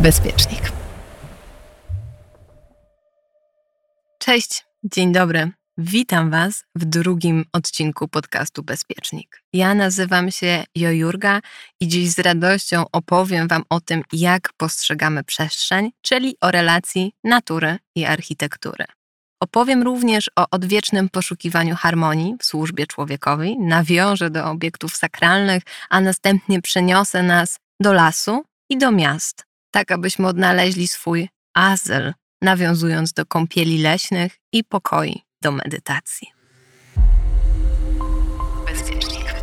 Bezpiecznik. Cześć, dzień dobry. Witam Was w drugim odcinku podcastu Bezpiecznik. Ja nazywam się Jojurga i dziś z radością opowiem Wam o tym, jak postrzegamy przestrzeń, czyli o relacji natury i architektury. Opowiem również o odwiecznym poszukiwaniu harmonii w służbie człowiekowi, nawiążę do obiektów sakralnych, a następnie przeniosę nas do lasu i do miast, tak abyśmy odnaleźli swój azyl, nawiązując do kąpieli leśnych i pokoi do medytacji. Bezpiecznik.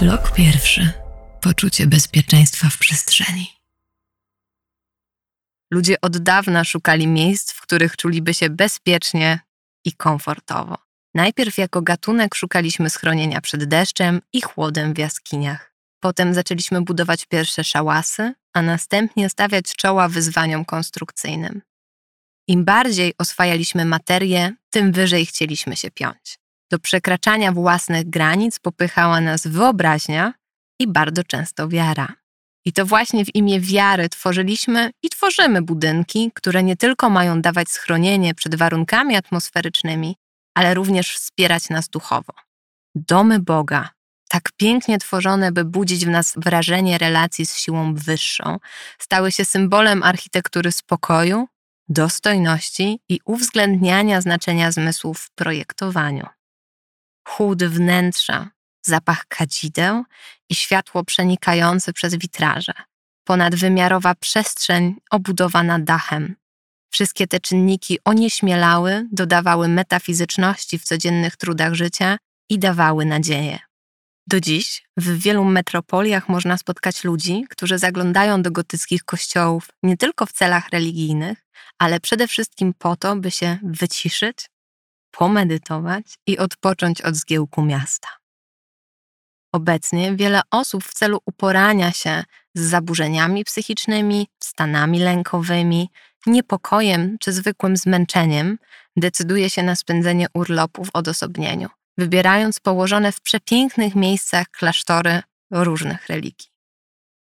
Blok pierwszy. Poczucie bezpieczeństwa w przestrzeni. Ludzie od dawna szukali miejsc, w których czuliby się bezpiecznie i komfortowo. Najpierw jako gatunek szukaliśmy schronienia przed deszczem i chłodem w jaskiniach. Potem zaczęliśmy budować pierwsze szałasy, a następnie stawiać czoła wyzwaniom konstrukcyjnym. Im bardziej oswajaliśmy materię, tym wyżej chcieliśmy się piąć. Do przekraczania własnych granic popychała nas wyobraźnia i bardzo często wiara. I to właśnie w imię wiary tworzyliśmy i tworzymy budynki, które nie tylko mają dawać schronienie przed warunkami atmosferycznymi, ale również wspierać nas duchowo. Domy Boga, tak pięknie tworzone, by budzić w nas wrażenie relacji z siłą wyższą, stały się symbolem architektury spokoju, dostojności i uwzględniania znaczenia zmysłów w projektowaniu. Chłód wnętrza, zapach kadzideł i światło przenikające przez witraże, ponadwymiarowa przestrzeń obudowana dachem. Wszystkie te czynniki onieśmielały, dodawały metafizyczności w codziennych trudach życia i dawały nadzieję. Do dziś w wielu metropoliach można spotkać ludzi, którzy zaglądają do gotyckich kościołów nie tylko w celach religijnych, ale przede wszystkim po to, by się wyciszyć, pomedytować i odpocząć od zgiełku miasta. Obecnie wiele osób w celu uporania się z zaburzeniami psychicznymi, stanami lękowymi, niepokojem czy zwykłym zmęczeniem decyduje się na spędzenie urlopu w odosobnieniu, wybierając położone w przepięknych miejscach klasztory różnych religii.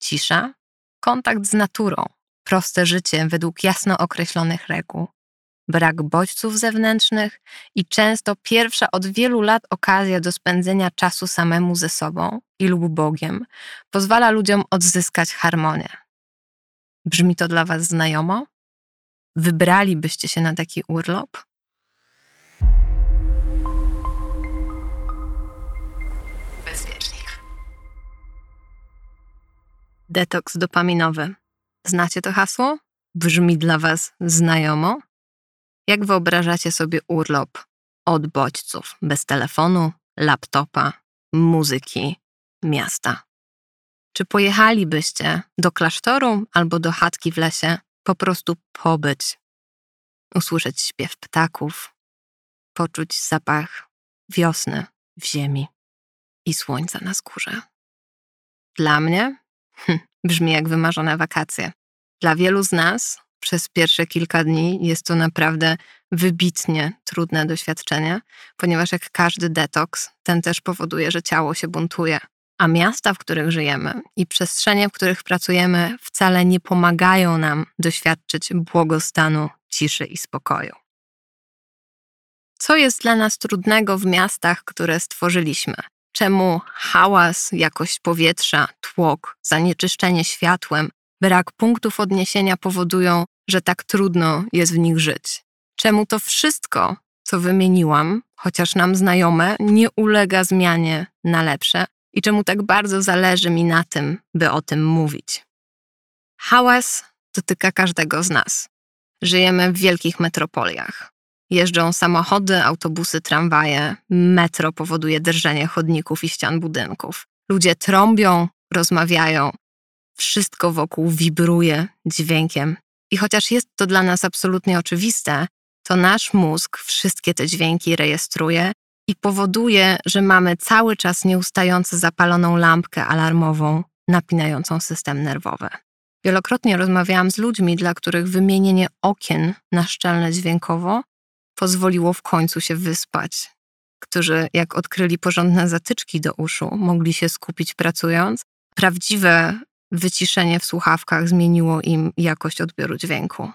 Cisza, kontakt z naturą, proste życie według jasno określonych reguł, brak bodźców zewnętrznych i często pierwsza od wielu lat okazja do spędzenia czasu samemu ze sobą i lub Bogiem pozwala ludziom odzyskać harmonię. Brzmi to dla Was znajomo? Wybralibyście się na taki urlop? Detoks dopaminowy. Znacie to hasło? Brzmi dla Was znajomo? Jak wyobrażacie sobie urlop od bodźców, bez telefonu, laptopa, muzyki, miasta? Czy pojechalibyście do klasztoru albo do chatki w lesie po prostu pobyć, usłyszeć śpiew ptaków, poczuć zapach wiosny w ziemi i słońca na skórze? Dla mnie hm, brzmi jak wymarzone wakacje. Dla wielu z nas przez pierwsze kilka dni jest to naprawdę wybitnie trudne doświadczenie, ponieważ jak każdy detoks, ten też powoduje, że ciało się buntuje. A miasta, w których żyjemy i przestrzenie, w których pracujemy, wcale nie pomagają nam doświadczyć błogostanu, ciszy i spokoju. Co jest dla nas trudnego w miastach, które stworzyliśmy? Czemu hałas, jakość powietrza, tłok, zanieczyszczenie światłem, brak punktów odniesienia powodują, że tak trudno jest w nich żyć. Czemu to wszystko, co wymieniłam, chociaż nam znajome, nie ulega zmianie na lepsze i czemu tak bardzo zależy mi na tym, by o tym mówić. Hałas dotyka każdego z nas. Żyjemy w wielkich metropoliach. Jeżdżą samochody, autobusy, tramwaje, metro powoduje drżenie chodników i ścian budynków. Ludzie trąbią, rozmawiają, wszystko wokół wibruje dźwiękiem i chociaż jest to dla nas absolutnie oczywiste, to nasz mózg wszystkie te dźwięki rejestruje i powoduje, że mamy cały czas nieustająco zapaloną lampkę alarmową napinającą system nerwowy. Wielokrotnie rozmawiałam z ludźmi, dla których wymienienie okien na szczelne dźwiękowo pozwoliło w końcu się wyspać, którzy, jak odkryli porządne zatyczki do uszu, mogli się skupić pracując. Prawdziwe wyciszenie w słuchawkach zmieniło im jakość odbioru dźwięku.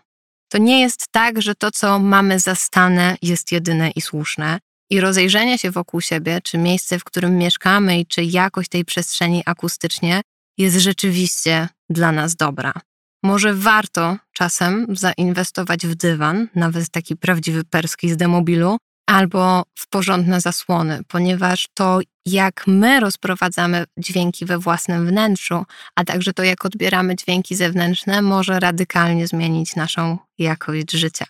To nie jest tak, że to, co mamy zastane, jest jedyne i słuszne. I rozejrzenie się wokół siebie, czy miejsce, w którym mieszkamy, i czy jakość tej przestrzeni akustycznie jest rzeczywiście dla nas dobra. Może warto czasem zainwestować w dywan, nawet taki prawdziwy perski z demobilu, albo w porządne zasłony, ponieważ to, jak my rozprowadzamy dźwięki we własnym wnętrzu, a także to, jak odbieramy dźwięki zewnętrzne, może radykalnie zmienić naszą jakość życia.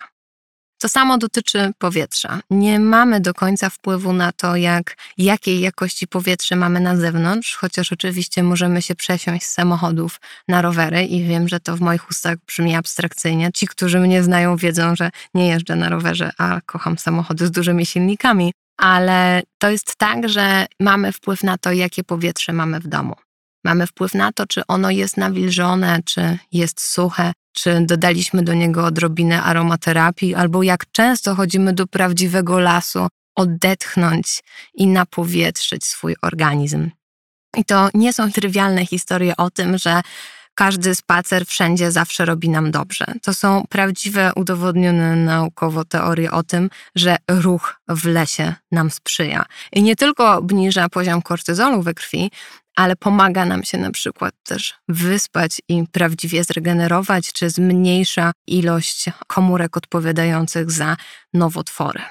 To samo dotyczy powietrza. Nie mamy do końca wpływu na to, jak, jakiej jakości powietrze mamy na zewnątrz, chociaż oczywiście możemy się przesiąść z samochodów na rowery i wiem, że to w moich ustach brzmi abstrakcyjnie. Ci, którzy mnie znają, wiedzą, że nie jeżdżę na rowerze, a kocham samochody z dużymi silnikami. Ale to jest tak, że mamy wpływ na to, jakie powietrze mamy w domu. Mamy wpływ na to, czy ono jest nawilżone, czy jest suche, czy dodaliśmy do niego odrobinę aromaterapii, albo jak często chodzimy do prawdziwego lasu, odetchnąć i napowietrzyć swój organizm. I to nie są trywialne historie o tym, że każdy spacer wszędzie zawsze robi nam dobrze. To są prawdziwe, udowodnione naukowo teorie o tym, że ruch w lesie nam sprzyja. I nie tylko obniża poziom kortyzolu we krwi, ale pomaga nam się na przykład też wyspać i prawdziwie zregenerować, czy zmniejsza ilość komórek odpowiadających za nowotwory.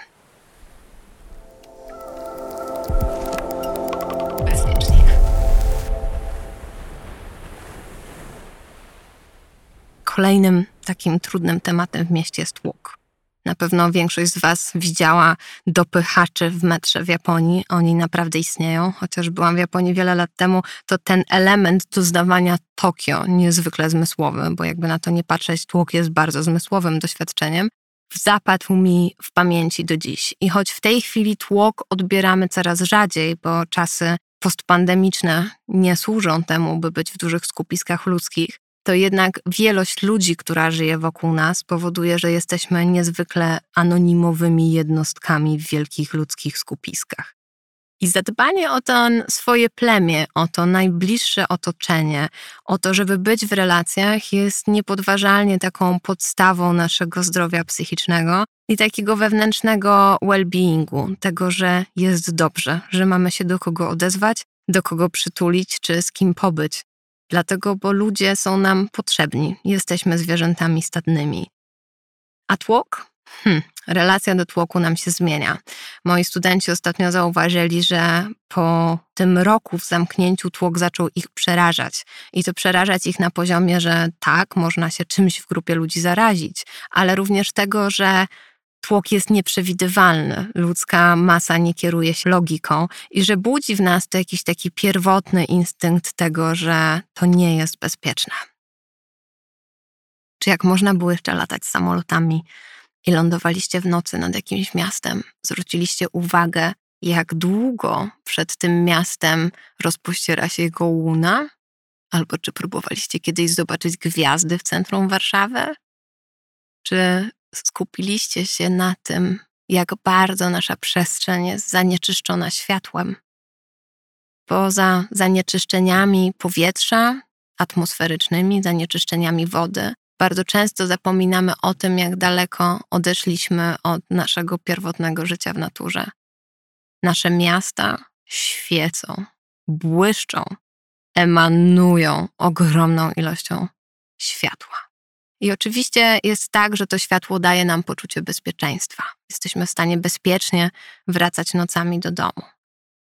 Kolejnym takim trudnym tematem w mieście jest tłok. Na pewno większość z Was widziała dopychaczy w metrze w Japonii. Oni naprawdę istnieją. Chociaż byłam w Japonii wiele lat temu, to ten element doznawania Tokio niezwykle zmysłowy, bo jakby na to nie patrzeć, tłok jest bardzo zmysłowym doświadczeniem. Zapadł mi w pamięci do dziś. I choć w tej chwili tłok odbieramy coraz rzadziej, bo czasy postpandemiczne nie służą temu, by być w dużych skupiskach ludzkich, to jednak wielość ludzi, która żyje wokół nas, powoduje, że jesteśmy niezwykle anonimowymi jednostkami w wielkich ludzkich skupiskach. I zadbanie o to swoje plemię, o to najbliższe otoczenie, o to, żeby być w relacjach, jest niepodważalnie taką podstawą naszego zdrowia psychicznego i takiego wewnętrznego well-beingu, tego, że jest dobrze, że mamy się do kogo odezwać, do kogo przytulić czy z kim pobyć. Dlatego, bo ludzie są nam potrzebni, jesteśmy zwierzętami stadnymi. A tłok? Hm, relacja do tłoku nam się zmienia. Moi studenci ostatnio zauważyli, że po tym roku w zamknięciu tłok zaczął ich przerażać. I to przerażać ich na poziomie, że tak, można się czymś w grupie ludzi zarazić, ale również tego, że tłok jest nieprzewidywalny, ludzka masa nie kieruje się logiką i że budzi w nas to jakiś taki pierwotny instynkt tego, że to nie jest bezpieczne. Czy jak można było jeszcze latać samolotami i lądowaliście w nocy nad jakimś miastem, zwróciliście uwagę, jak długo przed tym miastem rozpościera się jego łuna? Albo czy próbowaliście kiedyś zobaczyć gwiazdy w centrum Warszawy? Czy skupiliście się na tym, jak bardzo nasza przestrzeń jest zanieczyszczona światłem. Poza zanieczyszczeniami powietrza atmosferycznymi, zanieczyszczeniami wody, bardzo często zapominamy o tym, jak daleko odeszliśmy od naszego pierwotnego życia w naturze. Nasze miasta świecą, błyszczą, emanują ogromną ilością światła. I oczywiście jest tak, że to światło daje nam poczucie bezpieczeństwa. Jesteśmy w stanie bezpiecznie wracać nocami do domu.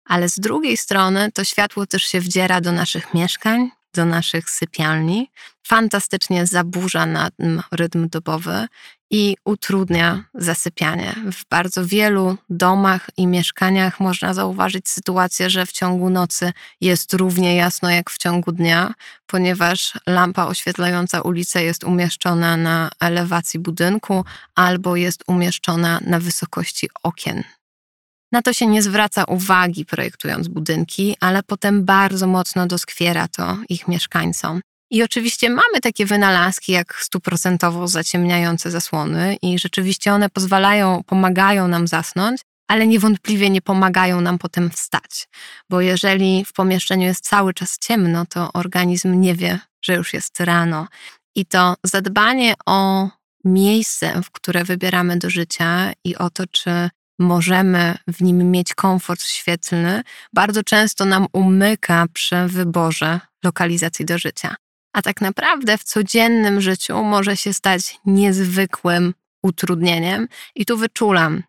Ale z drugiej strony to światło też się wdziera do naszych mieszkań, do naszych sypialni, fantastycznie zaburza nam rytm dobowy i utrudnia zasypianie. W bardzo wielu domach i mieszkaniach można zauważyć sytuację, że w ciągu nocy jest równie jasno jak w ciągu dnia, ponieważ lampa oświetlająca ulicę jest umieszczona na elewacji budynku albo jest umieszczona na wysokości okien. Na to się nie zwraca uwagi projektując budynki, ale potem bardzo mocno doskwiera to ich mieszkańcom. I oczywiście mamy takie wynalazki jak stuprocentowo zaciemniające zasłony i rzeczywiście one pozwalają, pomagają nam zasnąć, ale niewątpliwie nie pomagają nam potem wstać, bo jeżeli w pomieszczeniu jest cały czas ciemno, to organizm nie wie, że już jest rano. I to zadbanie o miejsce, w które wybieramy do życia i o to, czy możemy w nim mieć komfort świetlny, bardzo często nam umyka przy wyborze lokalizacji do życia. A tak naprawdę w codziennym życiu może się stać niezwykłym utrudnieniem, i tu wyczulam,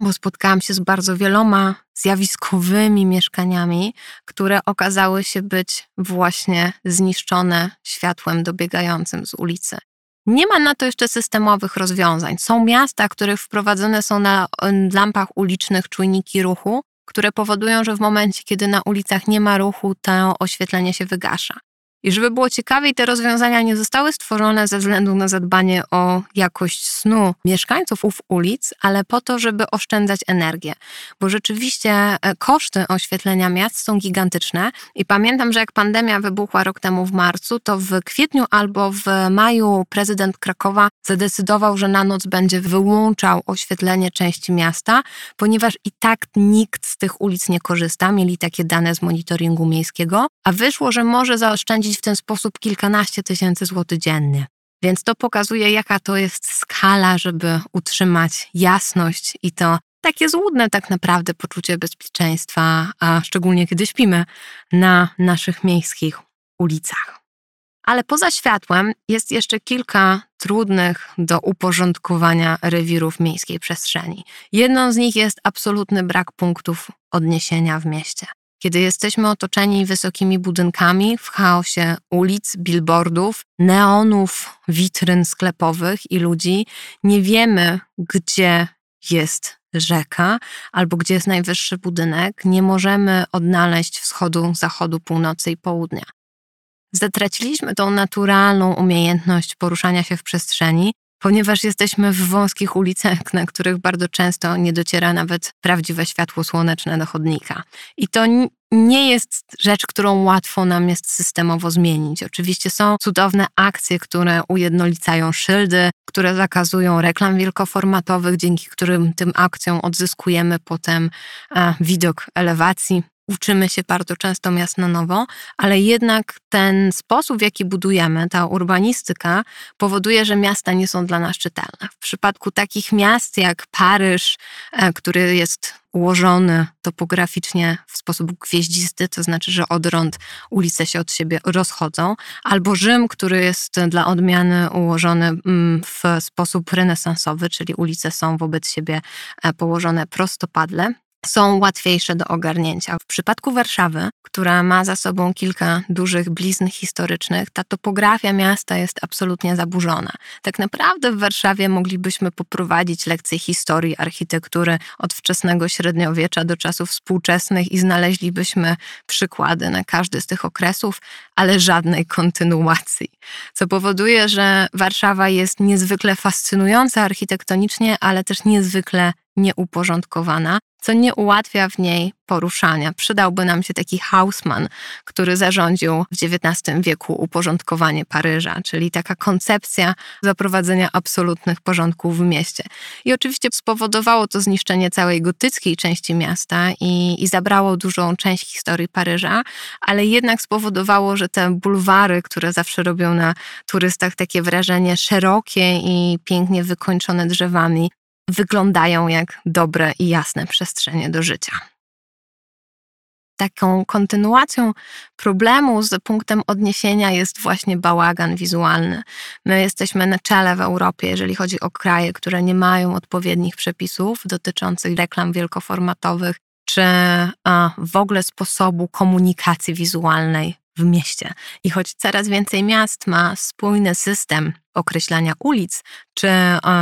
bo spotkałam się z bardzo wieloma zjawiskowymi mieszkaniami, które okazały się być właśnie zniszczone światłem dobiegającym z ulicy. Nie ma na to jeszcze systemowych rozwiązań. Są miasta, których wprowadzone są na lampach ulicznych czujniki ruchu, które powodują, że w momencie, kiedy na ulicach nie ma ruchu, to oświetlenie się wygasza. I żeby było ciekawiej, te rozwiązania nie zostały stworzone ze względu na zadbanie o jakość snu mieszkańców ów ulic, ale po to, żeby oszczędzać energię. Bo rzeczywiście e, koszty oświetlenia miast są gigantyczne. I pamiętam, że jak pandemia wybuchła rok temu w marcu, to w kwietniu albo w maju prezydent Krakowa zadecydował, że na noc będzie wyłączał oświetlenie części miasta, ponieważ i tak nikt z tych ulic nie korzysta. Mieli takie dane z monitoringu miejskiego, a wyszło, że może zaoszczędzić w ten sposób kilkanaście tysięcy złotych dziennie. Więc to pokazuje, jaka to jest skala, żeby utrzymać jasność i to takie złudne tak naprawdę poczucie bezpieczeństwa, a szczególnie kiedy śpimy na naszych miejskich ulicach. Ale poza światłem jest jeszcze kilka trudnych do uporządkowania rewirów miejskiej przestrzeni. Jedną z nich jest absolutny brak punktów odniesienia w mieście kiedy jesteśmy otoczeni wysokimi budynkami w chaosie ulic, billboardów, neonów, witryn sklepowych i ludzi, nie wiemy, gdzie jest rzeka albo gdzie jest najwyższy budynek, nie możemy odnaleźć wschodu, zachodu, północy i południa. Zatraciliśmy tą naturalną umiejętność poruszania się w przestrzeni, ponieważ jesteśmy w wąskich ulicach, na których bardzo często nie dociera nawet prawdziwe światło słoneczne do chodnika. I to nie jest rzecz, którą łatwo nam jest systemowo zmienić. Oczywiście są cudowne akcje, które ujednolicają szyldy, które zakazują reklam wielkoformatowych, dzięki którym tym akcjom odzyskujemy potem widok elewacji uczymy się bardzo często miast na nowo, ale jednak ten sposób, w jaki budujemy, ta urbanistyka, powoduje, że miasta nie są dla nas czytelne. W przypadku takich miast jak Paryż, e, który jest ułożony topograficznie w sposób gwieździsty, to znaczy, że odrąd ulice się od siebie rozchodzą, albo Rzym, który jest dla odmiany ułożony mm, w sposób renesansowy, czyli ulice są wobec siebie e, położone prostopadle, są łatwiejsze do ogarnięcia. W przypadku Warszawy, która ma za sobą kilka dużych blizn historycznych, ta topografia miasta jest absolutnie zaburzona. Tak naprawdę w Warszawie moglibyśmy poprowadzić lekcje historii architektury od wczesnego średniowiecza do czasów współczesnych i znaleźlibyśmy przykłady na każdy z tych okresów, ale żadnej kontynuacji. Co powoduje, że Warszawa jest niezwykle fascynująca architektonicznie, ale też niezwykle nieuporządkowana, co nie ułatwia w niej poruszania. Przydałby nam się taki Hausmann, który zarządził w XIX wieku uporządkowanie Paryża, czyli taka koncepcja zaprowadzenia absolutnych porządków w mieście. I oczywiście spowodowało to zniszczenie całej gotyckiej części miasta i, i zabrało dużą część historii Paryża, ale jednak spowodowało, że te bulwary, które zawsze robią na turystach takie wrażenie szerokie i pięknie wykończone drzewami, wyglądają jak dobre i jasne przestrzenie do życia. Taką kontynuacją problemu z punktem odniesienia jest właśnie bałagan wizualny. My jesteśmy na czele w Europie, jeżeli chodzi o kraje, które nie mają odpowiednich przepisów dotyczących reklam wielkoformatowych, czy w ogóle sposobu komunikacji wizualnej w mieście. I choć coraz więcej miast ma spójny system określania ulic czy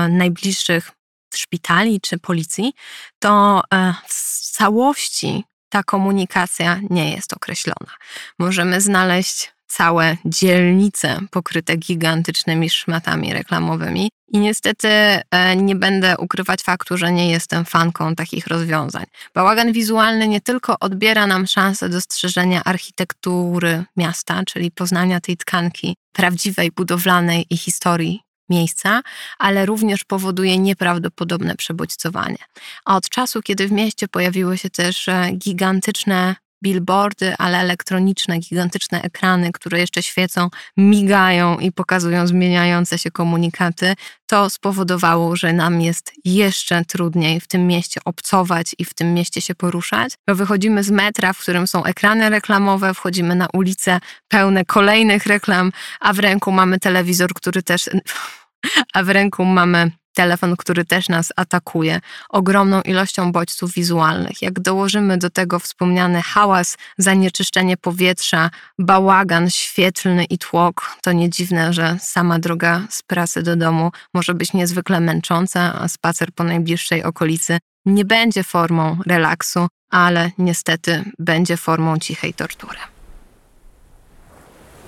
najbliższych szpitali czy policji, to e, w całości ta komunikacja nie jest określona. Możemy znaleźć całe dzielnice pokryte gigantycznymi szmatami reklamowymi. I niestety e, nie będę ukrywać faktu, że nie jestem fanką takich rozwiązań. Bałagan wizualny nie tylko odbiera nam szansę dostrzeżenia architektury miasta, czyli poznania tej tkanki prawdziwej, budowlanej i historii miejsca, ale również powoduje nieprawdopodobne przebodźcowanie. A od czasu, kiedy w mieście pojawiły się też e, gigantyczne billboardy, ale elektroniczne, gigantyczne ekrany, które jeszcze świecą, migają i pokazują zmieniające się komunikaty, to spowodowało, że nam jest jeszcze trudniej w tym mieście obcować i w tym mieście się poruszać. Bo wychodzimy z metra, w którym są ekrany reklamowe, wchodzimy na ulice pełne kolejnych reklam, a w ręku mamy telewizor, który też. A w ręku mamy telefon, który też nas atakuje ogromną ilością bodźców wizualnych. Jak dołożymy do tego wspomniany hałas, zanieczyszczenie powietrza, bałagan świetlny i tłok, to nie dziwne, że sama droga z pracy do domu może być niezwykle męcząca, a spacer po najbliższej okolicy nie będzie formą relaksu, ale niestety będzie formą cichej tortury.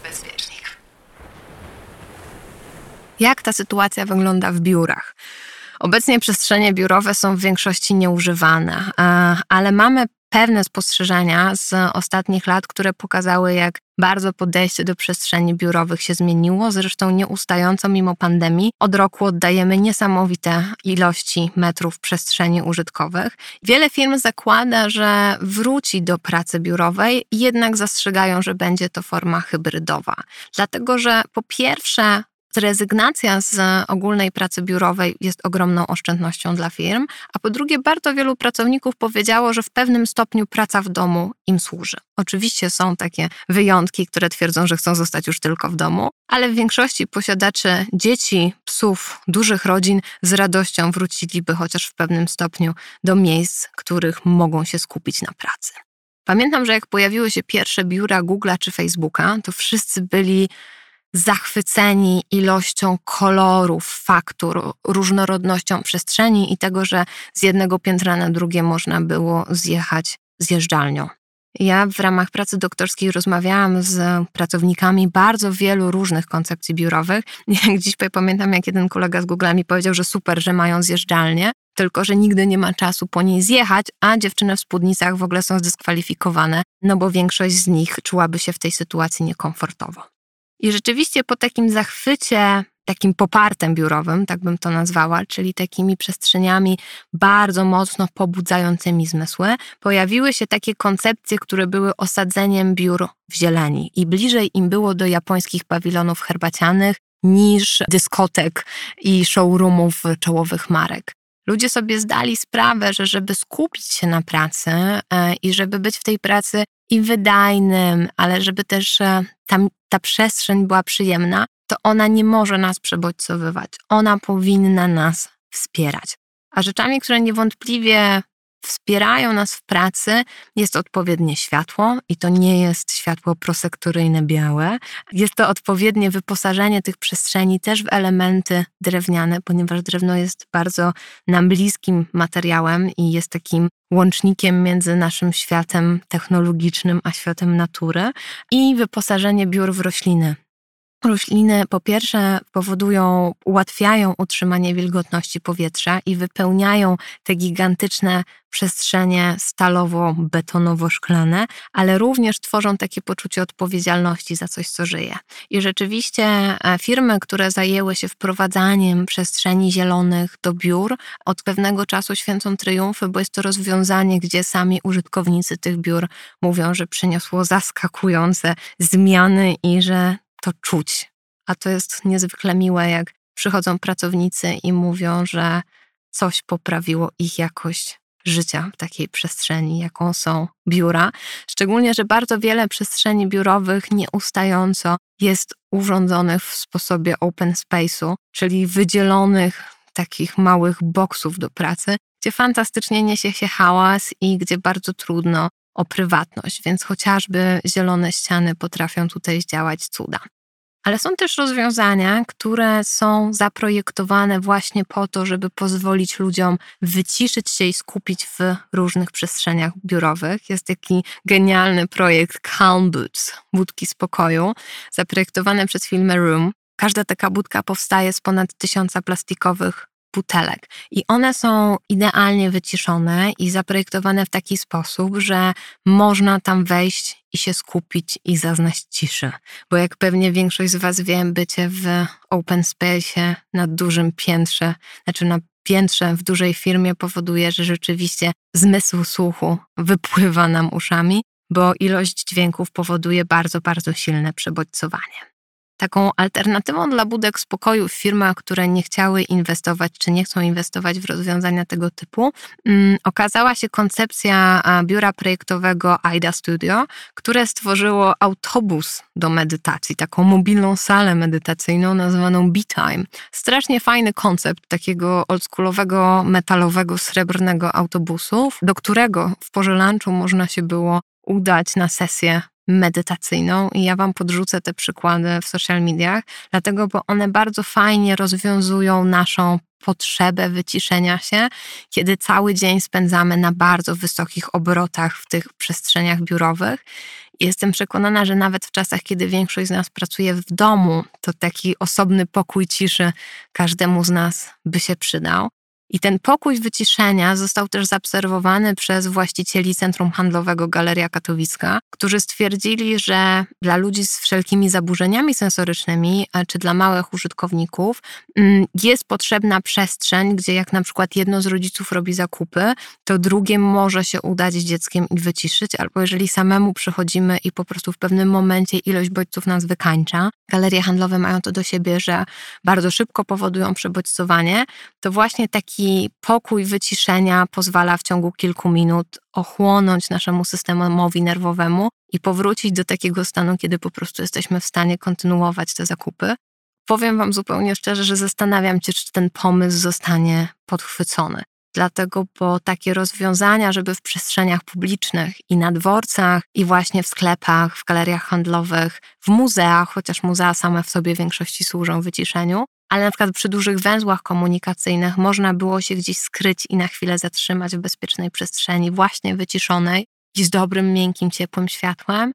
Bezpiecznik. Jak ta sytuacja wygląda w biurach? Obecnie przestrzenie biurowe są w większości nieużywane, ale mamy pewne spostrzeżenia z ostatnich lat, które pokazały, jak bardzo podejście do przestrzeni biurowych się zmieniło. Zresztą nieustająco mimo pandemii od roku oddajemy niesamowite ilości metrów przestrzeni użytkowych. Wiele firm zakłada, że wróci do pracy biurowej, jednak zastrzegają, że będzie to forma hybrydowa. Dlatego, że po pierwsze Rezygnacja z ogólnej pracy biurowej jest ogromną oszczędnością dla firm, a po drugie, bardzo wielu pracowników powiedziało, że w pewnym stopniu praca w domu im służy. Oczywiście są takie wyjątki, które twierdzą, że chcą zostać już tylko w domu, ale w większości posiadaczy dzieci, psów, dużych rodzin z radością wróciliby chociaż w pewnym stopniu do miejsc, których mogą się skupić na pracy. Pamiętam, że jak pojawiły się pierwsze biura Google'a czy Facebooka, to wszyscy byli zachwyceni ilością kolorów, faktur, różnorodnością przestrzeni i tego, że z jednego piętra na drugie można było zjechać zjeżdżalnią. Ja w ramach pracy doktorskiej rozmawiałam z pracownikami bardzo wielu różnych koncepcji biurowych. Jak dziś pamiętam, jak jeden kolega z Google mi powiedział, że super, że mają zjeżdżalnię, tylko że nigdy nie ma czasu po niej zjechać, a dziewczyny w spódnicach w ogóle są zdyskwalifikowane, no bo większość z nich czułaby się w tej sytuacji niekomfortowo. I rzeczywiście po takim zachwycie, takim popartem biurowym, tak bym to nazwała, czyli takimi przestrzeniami bardzo mocno pobudzającymi zmysły, pojawiły się takie koncepcje, które były osadzeniem biur w zieleni i bliżej im było do japońskich pawilonów herbacianych niż dyskotek i showroomów czołowych marek. Ludzie sobie zdali sprawę, że żeby skupić się na pracy e, i żeby być w tej pracy i wydajnym, ale żeby też e, tam ta przestrzeń była przyjemna, to ona nie może nas przebodźcowywać. Ona powinna nas wspierać. A rzeczami, które niewątpliwie wspierają nas w pracy, jest odpowiednie światło i to nie jest światło prosektoryjne białe. Jest to odpowiednie wyposażenie tych przestrzeni też w elementy drewniane, ponieważ drewno jest bardzo nam bliskim materiałem i jest takim łącznikiem między naszym światem technologicznym a światem natury i wyposażenie biur w rośliny. Rośliny po pierwsze powodują, ułatwiają utrzymanie wilgotności powietrza i wypełniają te gigantyczne przestrzenie stalowo-betonowo-szklane, ale również tworzą takie poczucie odpowiedzialności za coś, co żyje. I rzeczywiście e, firmy, które zajęły się wprowadzaniem przestrzeni zielonych do biur, od pewnego czasu święcą triumfy, bo jest to rozwiązanie, gdzie sami użytkownicy tych biur mówią, że przyniosło zaskakujące zmiany i że to czuć. A to jest niezwykle miłe, jak przychodzą pracownicy i mówią, że coś poprawiło ich jakość życia w takiej przestrzeni, jaką są biura. Szczególnie, że bardzo wiele przestrzeni biurowych nieustająco jest urządzonych w sposobie open space'u, czyli wydzielonych takich małych boksów do pracy, gdzie fantastycznie niesie się hałas i gdzie bardzo trudno o prywatność, więc chociażby zielone ściany potrafią tutaj zdziałać cuda. Ale są też rozwiązania, które są zaprojektowane właśnie po to, żeby pozwolić ludziom wyciszyć się i skupić w różnych przestrzeniach biurowych. Jest taki genialny projekt Calm Boots, budki spokoju, zaprojektowany przez firmę Room. Każda taka budka powstaje z ponad tysiąca plastikowych butelek. I one są idealnie wyciszone i zaprojektowane w taki sposób, że można tam wejść i się skupić i zaznać ciszy. Bo jak pewnie większość z Was wie, bycie w open space na dużym piętrze, znaczy na piętrze w dużej firmie powoduje, że rzeczywiście zmysł słuchu wypływa nam uszami, bo ilość dźwięków powoduje bardzo, bardzo silne przebodźcowanie. Taką alternatywą dla budek spokoju w firmach, które nie chciały inwestować czy nie chcą inwestować w rozwiązania tego typu, um, okazała się koncepcja biura projektowego AIDA Studio, które stworzyło autobus do medytacji, taką mobilną salę medytacyjną nazwaną B-Time. Strasznie fajny koncept takiego oldschoolowego, metalowego, srebrnego autobusu, do którego w porze lunchu można się było udać na sesję medytacyjną i ja Wam podrzucę te przykłady w social mediach, dlatego, bo one bardzo fajnie rozwiązują naszą potrzebę wyciszenia się, kiedy cały dzień spędzamy na bardzo wysokich obrotach w tych przestrzeniach biurowych. Jestem przekonana, że nawet w czasach, kiedy większość z nas pracuje w domu, to taki osobny pokój ciszy każdemu z nas by się przydał. I ten pokój wyciszenia został też zaobserwowany przez właścicieli Centrum Handlowego Galeria Katowicka, którzy stwierdzili, że dla ludzi z wszelkimi zaburzeniami sensorycznymi, czy dla małych użytkowników, mm, jest potrzebna przestrzeń, gdzie jak na przykład jedno z rodziców robi zakupy, to drugie może się udać z dzieckiem i wyciszyć, albo jeżeli samemu przychodzimy i po prostu w pewnym momencie ilość bodźców nas wykańcza. Galerie handlowe mają to do siebie, że bardzo szybko powodują przebodźcowanie, to właśnie taki taki pokój wyciszenia pozwala w ciągu kilku minut ochłonąć naszemu systemowi nerwowemu i powrócić do takiego stanu, kiedy po prostu jesteśmy w stanie kontynuować te zakupy. Powiem Wam zupełnie szczerze, że zastanawiam się, czy ten pomysł zostanie podchwycony. Dlatego, bo takie rozwiązania, żeby w przestrzeniach publicznych i na dworcach, i właśnie w sklepach, w galeriach handlowych, w muzeach, chociaż muzea same w sobie w większości służą wyciszeniu, ale na przykład przy dużych węzłach komunikacyjnych można było się gdzieś skryć i na chwilę zatrzymać w bezpiecznej przestrzeni, właśnie wyciszonej i z dobrym, miękkim, ciepłym światłem.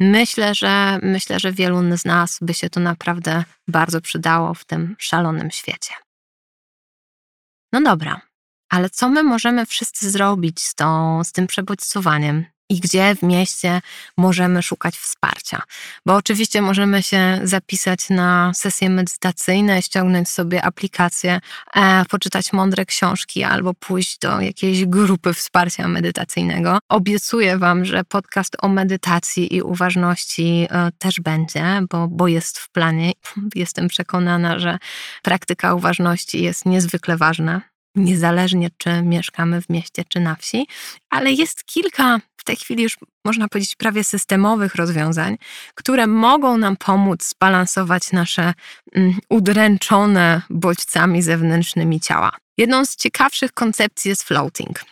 Myślę, że myślę, że wielu z nas by się to naprawdę bardzo przydało w tym szalonym świecie. No dobra, ale co my możemy wszyscy zrobić z, tą, z tym przebodźcowaniem? I gdzie w mieście możemy szukać wsparcia. Bo oczywiście możemy się zapisać na sesje medytacyjne, ściągnąć sobie aplikację, e, poczytać mądre książki albo pójść do jakiejś grupy wsparcia medytacyjnego. Obiecuję Wam, że podcast o medytacji i uważności e, też będzie, bo, bo jest w planie. Jestem przekonana, że praktyka uważności jest niezwykle ważna niezależnie czy mieszkamy w mieście czy na wsi, ale jest kilka w tej chwili już można powiedzieć prawie systemowych rozwiązań, które mogą nam pomóc zbalansować nasze mm, udręczone bodźcami zewnętrznymi ciała. Jedną z ciekawszych koncepcji jest floating.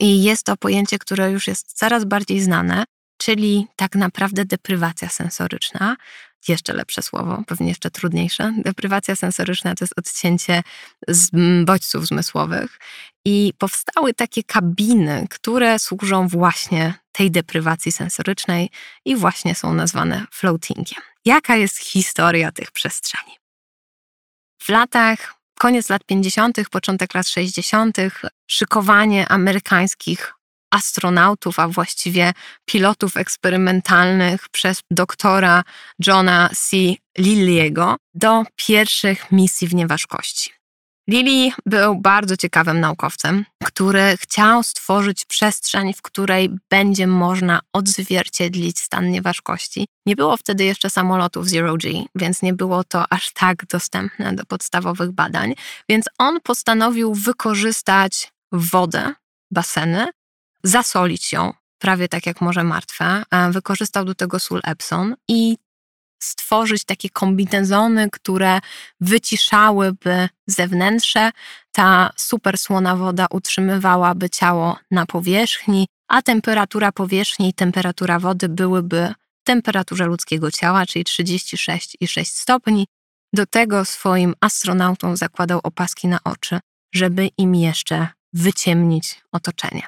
I jest to pojęcie, które już jest coraz bardziej znane, czyli tak naprawdę deprywacja sensoryczna, jeszcze lepsze słowo, pewnie jeszcze trudniejsze. Deprywacja sensoryczna to jest odcięcie z bodźców zmysłowych. I powstały takie kabiny, które służą właśnie tej deprywacji sensorycznej i właśnie są nazwane floatingiem. Jaka jest historia tych przestrzeni? W latach, koniec lat 50., początek lat 60., szykowanie amerykańskich astronautów, a właściwie pilotów eksperymentalnych przez doktora Johna C. Lilliego do pierwszych misji w nieważkości. Lilly był bardzo ciekawym naukowcem, który chciał stworzyć przestrzeń, w której będzie można odzwierciedlić stan nieważkości. Nie było wtedy jeszcze samolotów Zero G, więc nie było to aż tak dostępne do podstawowych badań, więc on postanowił wykorzystać wodę, baseny zasolić ją, prawie tak jak Morze Martwe. Wykorzystał do tego sól Epsom i stworzyć takie kombinezony, które wyciszałyby zewnętrze. Ta super słona woda utrzymywałaby ciało na powierzchni, a temperatura powierzchni i temperatura wody byłyby w temperaturze ludzkiego ciała, czyli 36,6 stopni. Do tego swoim astronautom zakładał opaski na oczy, żeby im jeszcze wyciemnić otoczenie.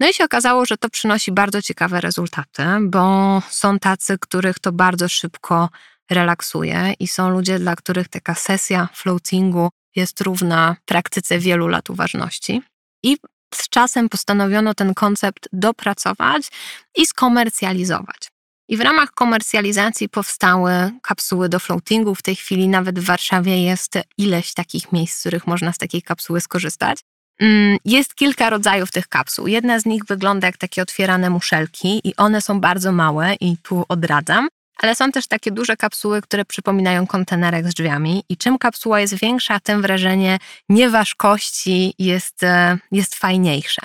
No i się okazało, że to przynosi bardzo ciekawe rezultaty, bo są tacy, których to bardzo szybko relaksuje i są ludzie, dla których taka sesja floatingu jest równa praktyce wielu lat uważności. I z czasem postanowiono ten koncept dopracować i skomercjalizować. I w ramach komercjalizacji powstały kapsuły do floatingu. W tej chwili nawet w Warszawie jest ileś takich miejsc, z których można z takiej kapsuły skorzystać. Mm, jest kilka rodzajów tych kapsuł. Jedna z nich wygląda jak takie otwierane muszelki i one są bardzo małe i tu odradzam. Ale są też takie duże kapsuły, które przypominają kontenerek z drzwiami i czym kapsuła jest większa, tym wrażenie nieważkości jest, e, jest fajniejsze.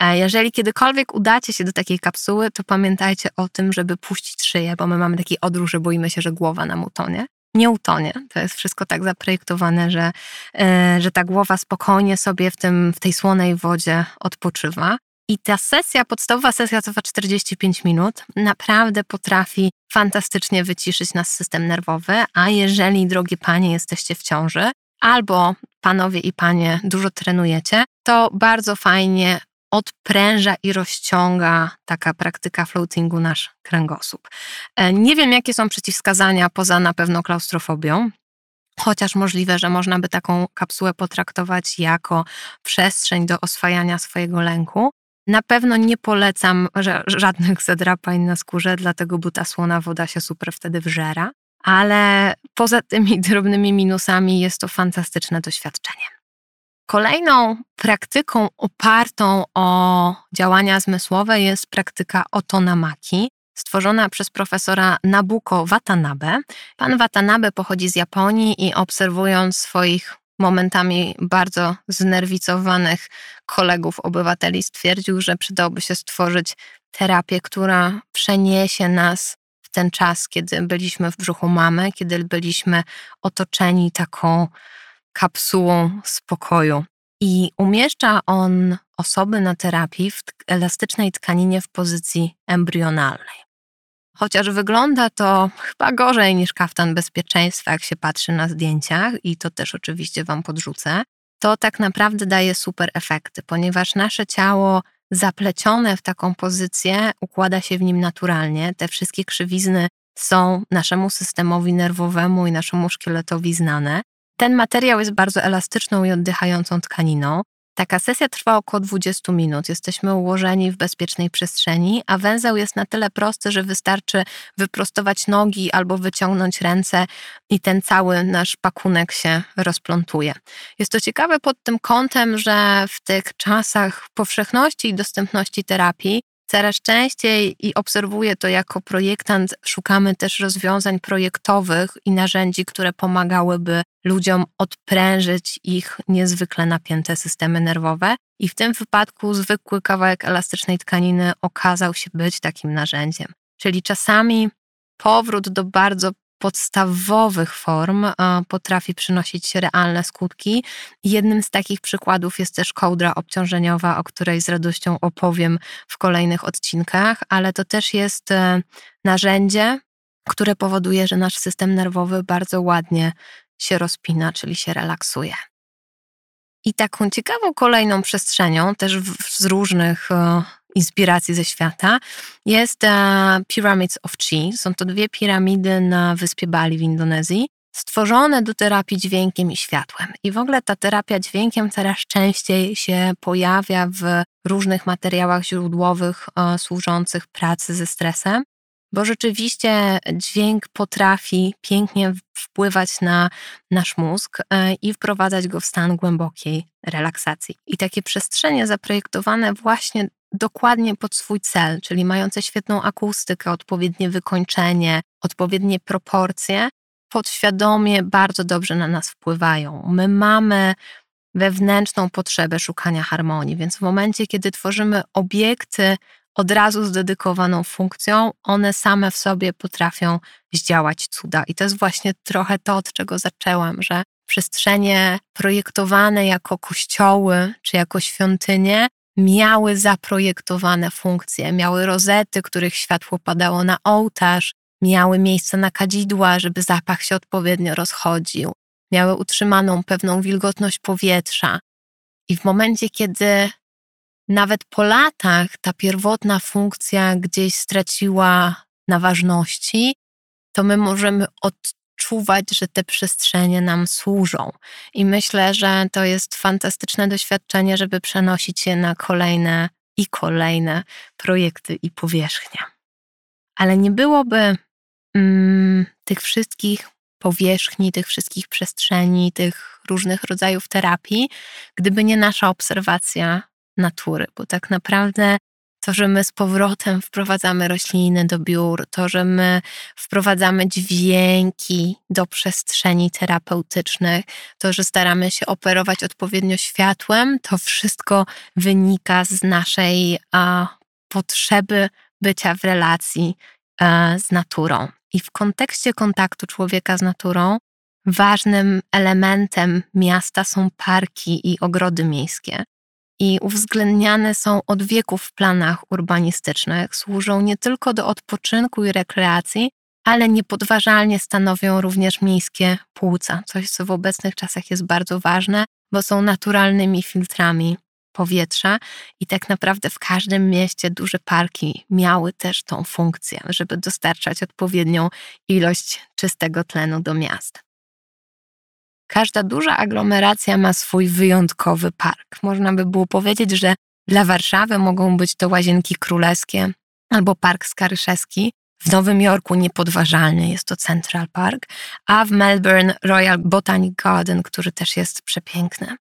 E, jeżeli kiedykolwiek udacie się do takiej kapsuły, to pamiętajcie o tym, żeby puścić szyję, bo my mamy taki odruch, że boimy się, że głowa nam utonie. Nie utonie. To jest wszystko tak zaprojektowane, że, e, że ta głowa spokojnie sobie w, tym, w tej słonej wodzie odpoczywa. I ta sesja, podstawowa sesja trwa 45 minut, naprawdę potrafi fantastycznie wyciszyć nasz system nerwowy, a jeżeli, drogie panie, jesteście w ciąży, albo panowie i panie dużo trenujecie, to bardzo fajnie odpręża i rozciąga taka praktyka floatingu nasz kręgosłup. E, nie wiem, jakie są przeciwwskazania poza na pewno klaustrofobią. Chociaż możliwe, że można by taką kapsułę potraktować jako przestrzeń do oswajania swojego lęku. Na pewno nie polecam żadnych zadrapań na skórze, dlatego bo ta słona woda się super wtedy wżera. Ale poza tymi drobnymi minusami jest to fantastyczne doświadczenie. Kolejną praktyką opartą o działania zmysłowe jest praktyka otonamaki, stworzona przez profesora Nabuko Watanabe. Pan Watanabe pochodzi z Japonii i obserwując swoich momentami bardzo znerwicowanych kolegów obywateli stwierdził, że przydałoby się stworzyć terapię, która przeniesie nas w ten czas, kiedy byliśmy w brzuchu mamy, kiedy byliśmy otoczeni taką kapsułą spokoju. I umieszcza on osoby na terapii w elastycznej tkaninie w pozycji embrionalnej. Chociaż wygląda to chyba gorzej niż kaftan bezpieczeństwa, jak się patrzy na zdjęciach, i to też oczywiście Wam podrzucę, to tak naprawdę daje super efekty, ponieważ nasze ciało zaplecione w taką pozycję układa się w nim naturalnie. Te wszystkie krzywizny są naszemu systemowi nerwowemu i naszemu szkieletowi znane. Ten materiał jest bardzo elastyczną i oddychającą tkaniną. Taka sesja trwa około 20 minut. Jesteśmy ułożeni w bezpiecznej przestrzeni, a węzeł jest na tyle prosty, że wystarczy wyprostować nogi albo wyciągnąć ręce i ten cały nasz pakunek się rozplątuje. Jest to ciekawe pod tym kątem, że w tych czasach powszechności i dostępności terapii Coraz częściej i obserwuję to jako projektant, szukamy też rozwiązań projektowych i narzędzi, które pomagałyby ludziom odprężyć ich niezwykle napięte systemy nerwowe. I w tym wypadku zwykły kawałek elastycznej tkaniny okazał się być takim narzędziem. Czyli czasami powrót do bardzo podstawowych form potrafi przynosić realne skutki. Jednym z takich przykładów jest też kołdra obciążeniowa, o której z radością opowiem w kolejnych odcinkach, ale to też jest e, narzędzie, które powoduje, że nasz system nerwowy bardzo ładnie się rozpina, czyli się relaksuje. I taką ciekawą kolejną przestrzenią, też z różnych e, inspiracji ze świata, jest e, Pyramids of Chi. Są to dwie piramidy na wyspie Bali w Indonezji, stworzone do terapii dźwiękiem i światłem. I w ogóle ta terapia dźwiękiem coraz częściej się pojawia w różnych materiałach źródłowych e, służących pracy ze stresem bo rzeczywiście dźwięk potrafi pięknie wpływać na nasz mózg e, i wprowadzać go w stan głębokiej relaksacji. I takie przestrzenie zaprojektowane właśnie dokładnie pod swój cel, czyli mające świetną akustykę, odpowiednie wykończenie, odpowiednie proporcje, podświadomie bardzo dobrze na nas wpływają. My mamy wewnętrzną potrzebę szukania harmonii, więc w momencie, kiedy tworzymy obiekty od razu z dedykowaną funkcją, one same w sobie potrafią zdziałać cuda. I to jest właśnie trochę to, od czego zaczęłam, że przestrzenie projektowane jako kościoły czy jako świątynie miały zaprojektowane funkcje, miały rozety, których światło padało na ołtarz, miały miejsce na kadzidła, żeby zapach się odpowiednio rozchodził, miały utrzymaną pewną wilgotność powietrza. I w momencie, kiedy nawet po latach ta pierwotna funkcja gdzieś straciła na ważności, to my możemy odczuwać, że te przestrzenie nam służą. I myślę, że to jest fantastyczne doświadczenie, żeby przenosić je na kolejne i kolejne projekty i powierzchnie. Ale nie byłoby mm, tych wszystkich powierzchni, tych wszystkich przestrzeni, tych różnych rodzajów terapii, gdyby nie nasza obserwacja natury, bo tak naprawdę to, że my z powrotem wprowadzamy rośliny do biur, to, że my wprowadzamy dźwięki do przestrzeni terapeutycznych, to, że staramy się operować odpowiednio światłem, to wszystko wynika z naszej a, potrzeby bycia w relacji a, e, z naturą. I w kontekście kontaktu człowieka z naturą, ważnym elementem miasta są parki i ogrody miejskie i uwzględniane są od wieków w planach urbanistycznych, służą nie tylko do odpoczynku i rekreacji, ale niepodważalnie stanowią również miejskie płuca, coś co w obecnych czasach jest bardzo ważne, bo są naturalnymi filtrami powietrza i tak naprawdę w każdym mieście duże parki miały też tą funkcję, żeby dostarczać odpowiednią ilość czystego tlenu do miast. Każda duża aglomeracja ma swój wyjątkowy park. Można by było powiedzieć, że dla Warszawy mogą być to Łazienki Królewskie albo Park Skaryszewski. W Nowym Jorku niepodważalny jest to Central Park, a w Melbourne Royal Botanic Garden, który też jest przepiękny.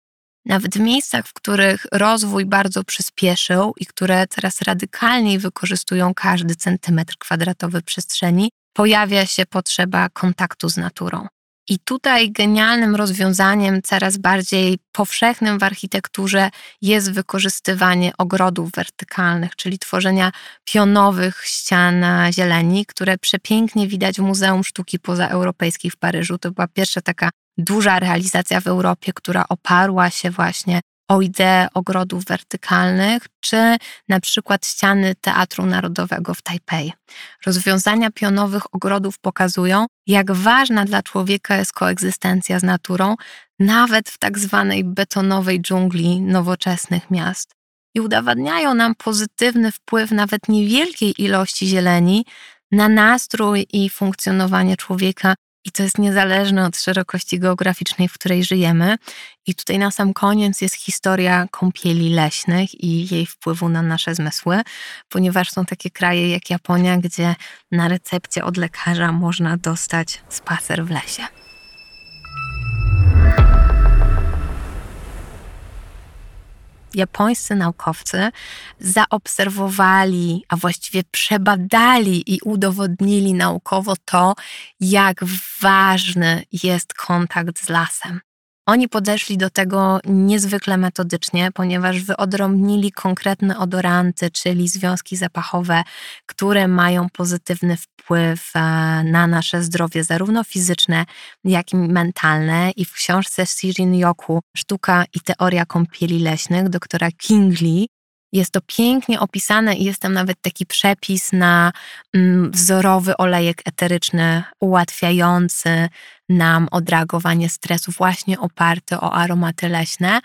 Nawet w miejscach, w których rozwój bardzo przyspieszył i które teraz radykalniej wykorzystują każdy centymetr kwadratowy przestrzeni, pojawia się potrzeba kontaktu z naturą. I tutaj genialnym rozwiązaniem, coraz bardziej powszechnym w architekturze, jest wykorzystywanie ogrodów wertykalnych, czyli tworzenia pionowych ścian zieleni, które przepięknie widać w Muzeum Sztuki Pozaeuropejskiej w Paryżu. To była pierwsza taka duża realizacja w Europie, która oparła się właśnie o ideę ogrodów wertykalnych, czy na przykład ściany Teatru Narodowego w Tajpej. Rozwiązania pionowych ogrodów pokazują, jak ważna dla człowieka jest koegzystencja z naturą, nawet w tak zwanej betonowej dżungli nowoczesnych miast. I udowadniają nam pozytywny wpływ nawet niewielkiej ilości zieleni na nastrój i funkcjonowanie człowieka i to jest niezależne od szerokości geograficznej, w której żyjemy. I tutaj na sam koniec jest historia kąpieli leśnych i jej wpływu na nasze zmysły, ponieważ są takie kraje jak Japonia, gdzie na recepcie od lekarza można dostać spacer w lesie. Japońscy naukowcy zaobserwowali, a właściwie przebadali i udowodnili naukowo to, jak ważny jest kontakt z lasem. Oni podeszli do tego niezwykle metodycznie, ponieważ wyodrębnili konkretne odoranty, czyli związki zapachowe, które mają pozytywny wpływ e, na nasze zdrowie, zarówno fizyczne, jak i mentalne. I w książce Shirin Yoku Sztuka i teoria kąpieli leśnych doktora Kingley jest to pięknie opisane i jest tam nawet taki przepis na mm, wzorowy olejek eteryczny ułatwiający nam odreagowanie stresu, właśnie oparty o aromaty leśne.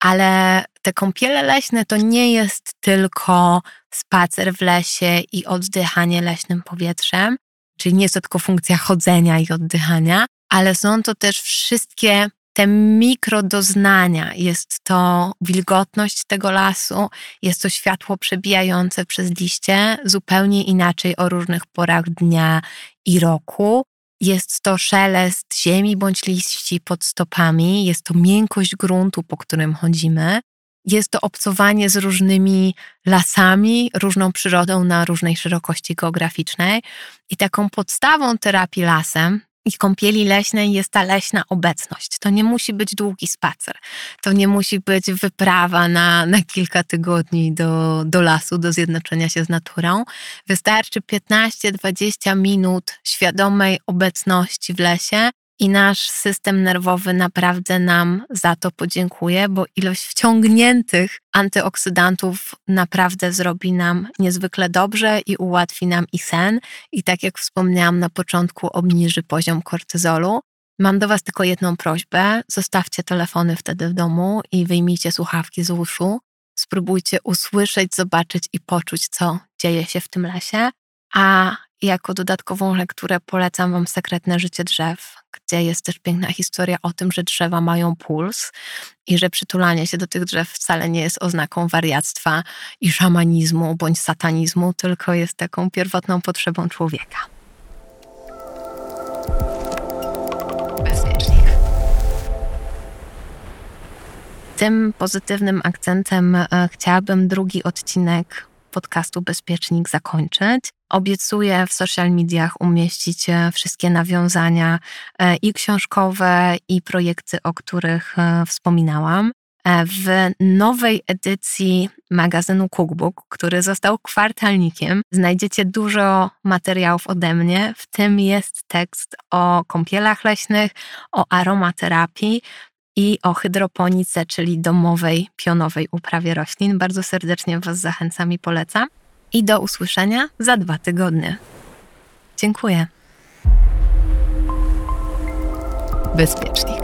Ale te kąpiele leśne to nie jest tylko spacer w lesie i oddychanie leśnym powietrzem, czyli nie jest to tylko funkcja chodzenia i oddychania, ale są to też wszystkie te mikrodoznania. Jest to wilgotność tego lasu, jest to światło przebijające przez liście, zupełnie inaczej o różnych porach dnia i roku. Jest to szelest ziemi bądź liści pod stopami, jest to miękkość gruntu, po którym chodzimy. Jest to obcowanie z różnymi lasami, różną przyrodą na różnej szerokości geograficznej. I taką podstawą terapii lasem i kąpieli leśnej jest ta leśna obecność. To nie musi być długi spacer. To nie musi być wyprawa na, na kilka tygodni do, do lasu, do zjednoczenia się z naturą. Wystarczy 15-20 minut świadomej obecności w lesie i nasz system nerwowy naprawdę nam za to podziękuje, bo ilość wciągniętych antyoksydantów naprawdę zrobi nam niezwykle dobrze i ułatwi nam i sen. I tak jak wspomniałam na początku, obniży poziom kortyzolu. Mam do Was tylko jedną prośbę: zostawcie telefony wtedy w domu i wyjmijcie słuchawki z uszu. Spróbujcie usłyszeć, zobaczyć i poczuć, co dzieje się w tym lesie. A jako dodatkową lekturę polecam Wam Sekretne życie drzew, gdzie jest też piękna historia o tym, że drzewa mają puls i że przytulanie się do tych drzew wcale nie jest oznaką wariactwa i szamanizmu bądź satanizmu, tylko jest taką pierwotną potrzebą człowieka. tym pozytywnym akcentem e, chciałabym drugi odcinek podcastu Bezpiecznik zakończyć. Obiecuję w social mediach umieścić e, wszystkie nawiązania e, i książkowe, i projekty, o których wspominałam. W nowej edycji magazynu Cookbook, który został kwartalnikiem, znajdziecie dużo materiałów ode mnie. W tym jest tekst o kąpielach leśnych, o aromaterapii, i o hydroponice, czyli domowej, pionowej uprawie roślin. Bardzo serdecznie Was zachęcam i polecam. I do usłyszenia za dwa tygodnie. Dziękuję. Bezpiecznik.